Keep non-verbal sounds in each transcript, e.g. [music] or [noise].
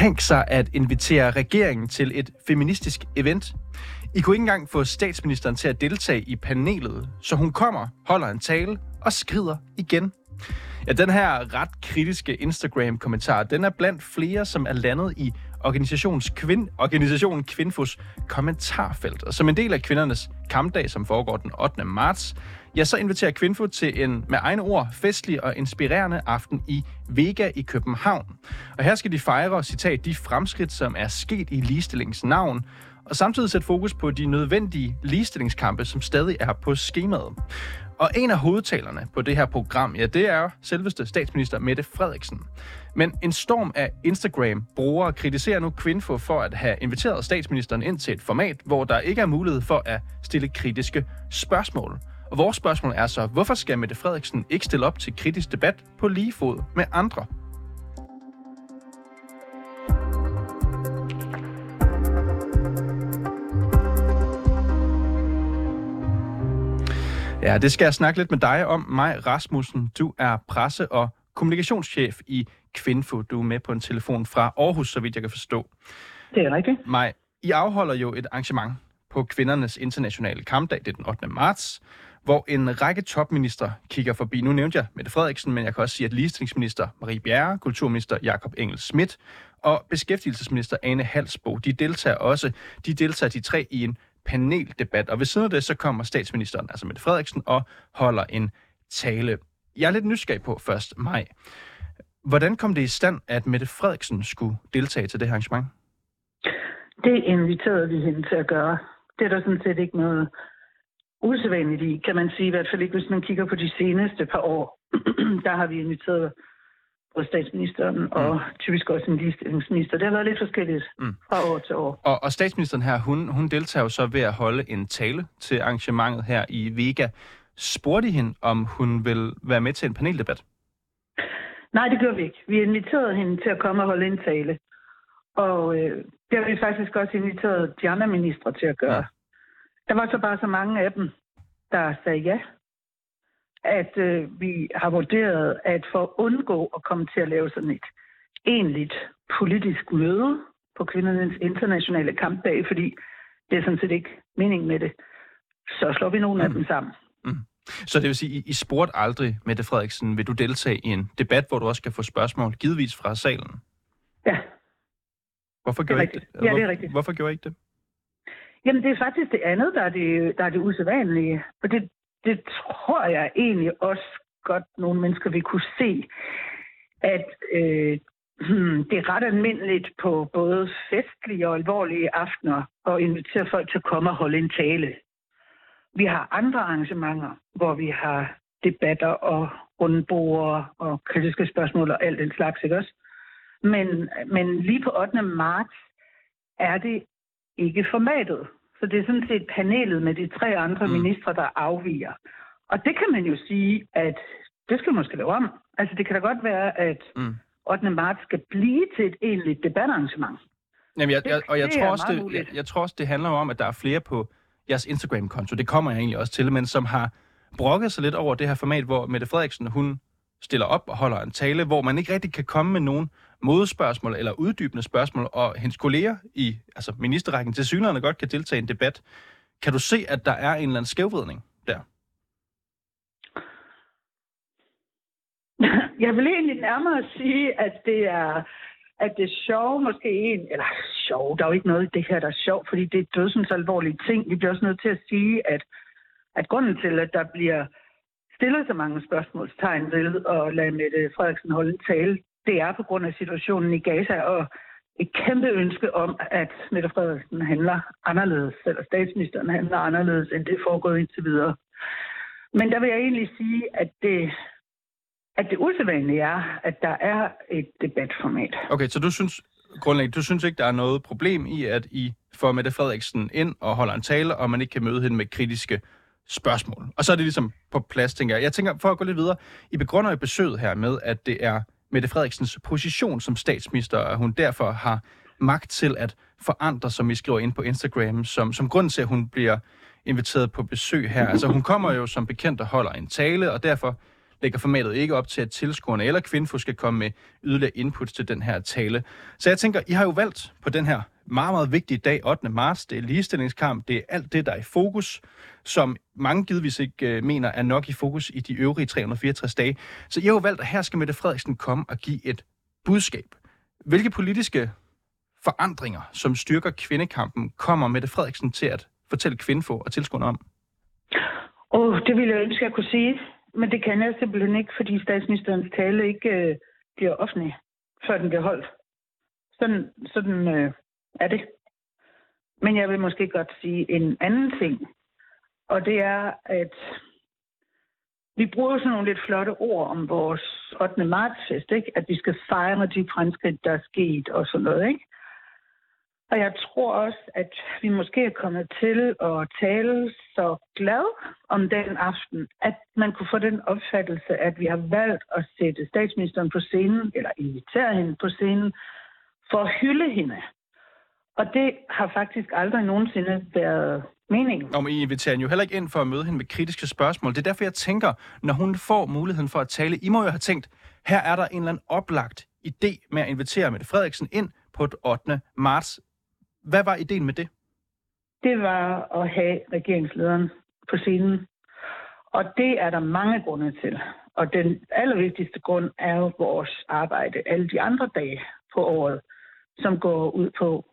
tænkt sig at invitere regeringen til et feministisk event. I kunne ikke engang få statsministeren til at deltage i panelet, så hun kommer, holder en tale og skrider igen. Ja, den her ret kritiske Instagram-kommentar, den er blandt flere, som er landet i organisations kvind, organisationen Kvinfos kommentarfelt. Og som en del af kvindernes kampdag, som foregår den 8. marts, ja, så inviterer Kvinfo til en, med egne ord, festlig og inspirerende aften i Vega i København. Og her skal de fejre, citat, de fremskridt, som er sket i ligestillingens navn, og samtidig sætte fokus på de nødvendige ligestillingskampe, som stadig er på skemaet. Og en af hovedtalerne på det her program, ja, det er selveste statsminister Mette Frederiksen. Men en storm af Instagram-brugere kritiserer nu Kvinfo for at have inviteret statsministeren ind til et format, hvor der ikke er mulighed for at stille kritiske spørgsmål. Og vores spørgsmål er så, hvorfor skal Mette Frederiksen ikke stille op til kritisk debat på lige fod med andre? Ja, det skal jeg snakke lidt med dig om. Mig Rasmussen, du er presse- og kommunikationschef i Kvinfo. Du er med på en telefon fra Aarhus, så vidt jeg kan forstå. Det er rigtigt. Mig, I afholder jo et arrangement på kvindernes internationale kampdag, det er den 8. marts, hvor en række topminister kigger forbi. Nu nævnte jeg Mette Frederiksen, men jeg kan også sige, at ligestillingsminister Marie Bjerre, kulturminister Jakob Engel Schmidt og beskæftigelsesminister Ane Halsbo, de deltager også. De deltager de tre i en paneldebat, og ved siden af det, så kommer statsministeren, altså Mette Frederiksen, og holder en tale. Jeg er lidt nysgerrig på 1. maj. Hvordan kom det i stand, at Mette Frederiksen skulle deltage til det her arrangement? Det inviterede vi hende til at gøre. Det er der sådan set ikke noget usædvanligt i, kan man sige. I hvert fald ikke, hvis man kigger på de seneste par år. [clears throat] der har vi inviteret både statsministeren mm. og typisk også en ligestillingsminister. Det har været lidt forskelligt mm. fra år til år. Og, og statsministeren her, hun, hun deltager jo så ved at holde en tale til arrangementet her i Vega. Spurgte I hende, om hun vil være med til en paneldebat? Nej, det gør vi ikke. Vi inviterede hende til at komme og holde en tale. Og øh, det har vi faktisk også inviteret de andre ministre til at gøre. Ja. Der var så bare så mange af dem, der sagde ja at øh, vi har vurderet, at for at undgå at komme til at lave sådan et enligt politisk møde på kvindernes internationale kampdag, fordi det er sådan set ikke meningen med det, så slår vi nogle mm. af dem sammen. Mm. Så det vil sige, I, I spurgte aldrig, Mette Frederiksen, vil du deltage i en debat, hvor du også kan få spørgsmål, givetvis fra salen? Ja. Hvorfor gjorde I ikke det? Ja, det er rigtigt. Hvorfor gjorde I ikke det? Jamen, det er faktisk det andet, der er det, der er det usædvanlige. Og det, det tror jeg egentlig også godt nogle mennesker vil kunne se, at øh, hmm, det er ret almindeligt på både festlige og alvorlige aftener at invitere folk til at komme og holde en tale. Vi har andre arrangementer, hvor vi har debatter og rundborer og kritiske spørgsmål og alt den slags, ikke også? Men, men lige på 8. marts er det ikke formatet. Så det er sådan set panelet med de tre andre mm. ministre, der afviger. Og det kan man jo sige, at det skal man måske lave om. Altså det kan da godt være, at mm. 8. marts skal blive til et egentligt debatarrangement. Jamen, jeg, jeg, og jeg, det tror også, det, jeg, jeg tror også, det handler om, at der er flere på jeres Instagram-konto, det kommer jeg egentlig også til, men som har brokket sig lidt over det her format, hvor Mette Frederiksen, hun stiller op og holder en tale, hvor man ikke rigtig kan komme med nogen modspørgsmål eller uddybende spørgsmål, og hendes kolleger i altså ministerrækken til synligheden godt kan deltage i en debat. Kan du se, at der er en eller anden skævvridning der? [laughs] Jeg vil egentlig nærmere sige, at det er at det sjove måske en, eller sjov, der er jo ikke noget i det her, der er sjovt, fordi det er dødsens alvorlige ting. Vi bliver også nødt til at sige, at, at grunden til, at der bliver stillet så mange spørgsmålstegn ved at lade Mette Frederiksen holde tale, det er på grund af situationen i Gaza og et kæmpe ønske om, at Mette Frederiksen handler anderledes, eller statsministeren handler anderledes, end det er foregået indtil videre. Men der vil jeg egentlig sige, at det, at det usædvanlige er, at der er et debatformat. Okay, så du synes grundlæggende, du synes ikke, der er noget problem i, at I får Mette Frederiksen ind og holder en tale, og man ikke kan møde hende med kritiske spørgsmål. Og så er det ligesom på plads, tænker jeg. Jeg tænker, for at gå lidt videre, I begrunder i besøget her med, at det er Mette Frederiksens position som statsminister, og hun derfor har magt til at forandre, som I skriver ind på Instagram, som, som grund til, at hun bliver inviteret på besøg her. Altså hun kommer jo som bekendt og holder en tale, og derfor lægger formatet ikke op til, at tilskuerne eller Kvinfo skal komme med yderligere input til den her tale. Så jeg tænker, I har jo valgt på den her meget, meget vigtig dag, 8. marts. Det er ligestillingskamp. Det er alt det, der er i fokus, som mange givetvis ikke øh, mener er nok i fokus i de øvrige 364 dage. Så jeg har jo valgt, at her skal Mette Frederiksen komme og give et budskab. Hvilke politiske forandringer, som styrker kvindekampen, kommer Mette Frederiksen til at fortælle Kvinfo og tilskuerne om? Åh, oh, det ville jeg ønske, jeg kunne sige. Men det kan jeg simpelthen ikke, fordi statsministerens tale ikke øh, bliver offentlig, før den bliver holdt. Sådan, sådan øh, er det. Men jeg vil måske godt sige en anden ting. Og det er, at vi bruger sådan nogle lidt flotte ord om vores 8. martsfest, ikke? At vi skal fejre de fremskridt, der er sket og sådan noget, ikke? Og jeg tror også, at vi måske er kommet til at tale så glad om den aften, at man kunne få den opfattelse, at vi har valgt at sætte statsministeren på scenen, eller invitere hende på scenen, for at hylde hende. Og det har faktisk aldrig nogensinde været meningen. Om I inviterer jo heller ikke ind for at møde hende med kritiske spørgsmål. Det er derfor, jeg tænker, når hun får muligheden for at tale, I må jo have tænkt, her er der en eller anden oplagt idé med at invitere Mette Frederiksen ind på et 8. marts. Hvad var ideen med det? Det var at have regeringslederen på scenen. Og det er der mange grunde til. Og den allervigtigste grund er jo vores arbejde alle de andre dage på året, som går ud på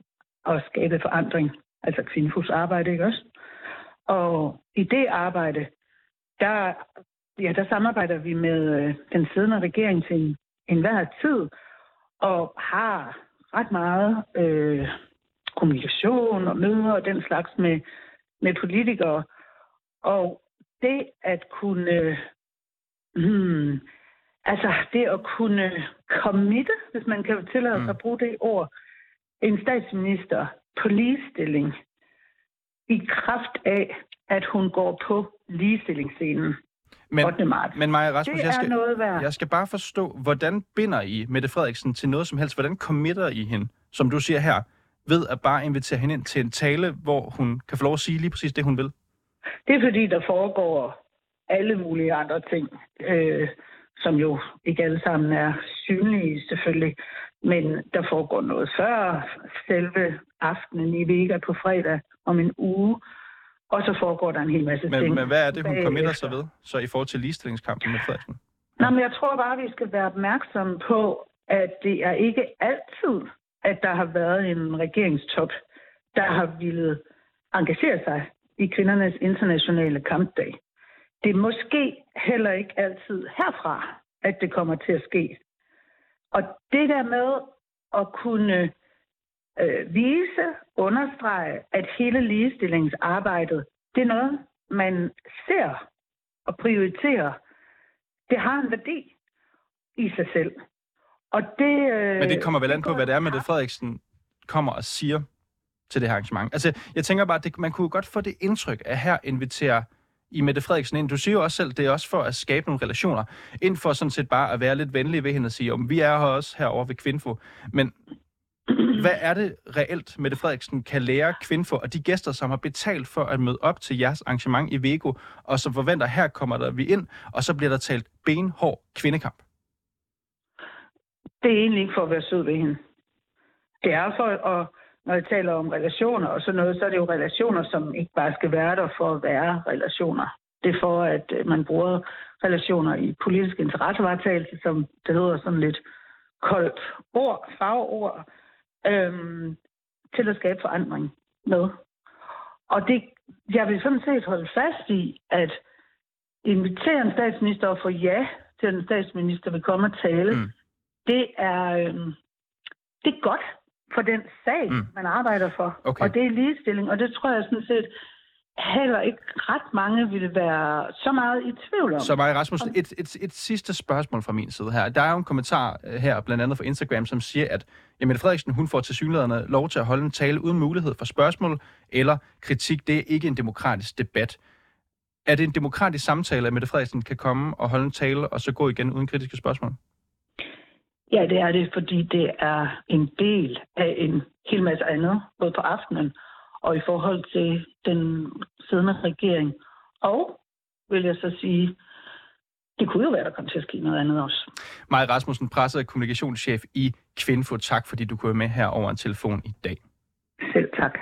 at skabe forandring. Altså Kvinfos arbejde, ikke også? Og i det arbejde, der, ja, der samarbejder vi med øh, den siddende regering til en, enhver tid, og har ret meget øh, kommunikation og møder og den slags med, med politikere. Og det at kunne, hmm, altså det at kunne committe, hvis man kan tillade sig mm. at bruge det ord, en statsminister på ligestilling i kraft af, at hun går på ligestillingsscenen. Men, 8. marts. men Maja Rasmus, det jeg skal, noget værd. jeg skal bare forstå, hvordan binder I Mette Frederiksen til noget som helst? Hvordan committer I hende, som du siger her, ved at bare invitere hende ind til en tale, hvor hun kan få lov at sige lige præcis det, hun vil? Det er fordi, der foregår alle mulige andre ting, øh, som jo ikke alle sammen er synlige selvfølgelig. Men der foregår noget før selve aftenen i Vega på fredag om en uge. Og så foregår der en hel masse men, ting. Men hvad er det, hun committer sig ved, så i forhold til ligestillingskampen med Frederiksen? Nå, men jeg tror bare, at vi skal være opmærksomme på, at det er ikke altid, at der har været en regeringstop, der har ville engagere sig i kvindernes internationale kampdag. Det er måske heller ikke altid herfra, at det kommer til at ske. Og det der med at kunne øh, vise, understrege, at hele ligestillingsarbejdet, det er noget, man ser og prioriterer. Det har en værdi i sig selv. Og det, øh, Men det kommer vel an på, hvad det er, Mette Frederiksen kommer og siger til det her arrangement. Altså, jeg tænker bare, at det, man kunne godt få det indtryk, at her inviterer i Mette Frederiksen ind. Du siger jo også selv, det er også for at skabe nogle relationer. Ind for sådan set bare at være lidt venlig ved hende og sige, om vi er her også herovre ved Kvinfo. Men hvad er det reelt, Mette Frederiksen kan lære Kvinfo og de gæster, som har betalt for at møde op til jeres arrangement i Vego, og som forventer, her kommer der vi ind, og så bliver der talt benhård kvindekamp? Det er egentlig ikke for at være sød ved hende. Det er for at, når jeg taler om relationer og sådan noget, så er det jo relationer, som ikke bare skal være der for at være relationer. Det er for, at øh, man bruger relationer i politisk interessevaretagelse, som det hedder sådan lidt koldt ord, fagord, øhm, til at skabe forandring med. Og det, jeg vil sådan set holde fast i, at invitere en statsminister og få ja til, at en statsminister vil komme og tale, Mm. mm. det, er, øhm, det er godt for den sag, Mm. man arbejder for. Okay. Og det er ligestilling, og det tror jeg sådan set heller ikke ret mange ville være så meget i tvivl om. Så Maja Rasmussen, et, et, et sidste spørgsmål fra min side her. Der er jo en kommentar øh, her, blandt andet fra Instagram, som siger, at Mette Frederiksen hun får til synligheden lov til at holde en tale uden mulighed for spørgsmål eller kritik. Det er ikke en demokratisk debat. Er det en demokratisk samtale, at Mette Frederiksen kan komme og holde en tale, og så gå igen uden kritiske spørgsmål? Ja, det er det, fordi det er en del af en hel masse andet, både på aftenen og i forhold til den siddende regering. Og, vil jeg så sige, det kunne jo være, der kom til at ske noget andet også. Maja Rasmussen, presse- og kommunikationschef i Kvinfo. Tak, fordi du kunne være med her over en telefon i dag. Selv tak.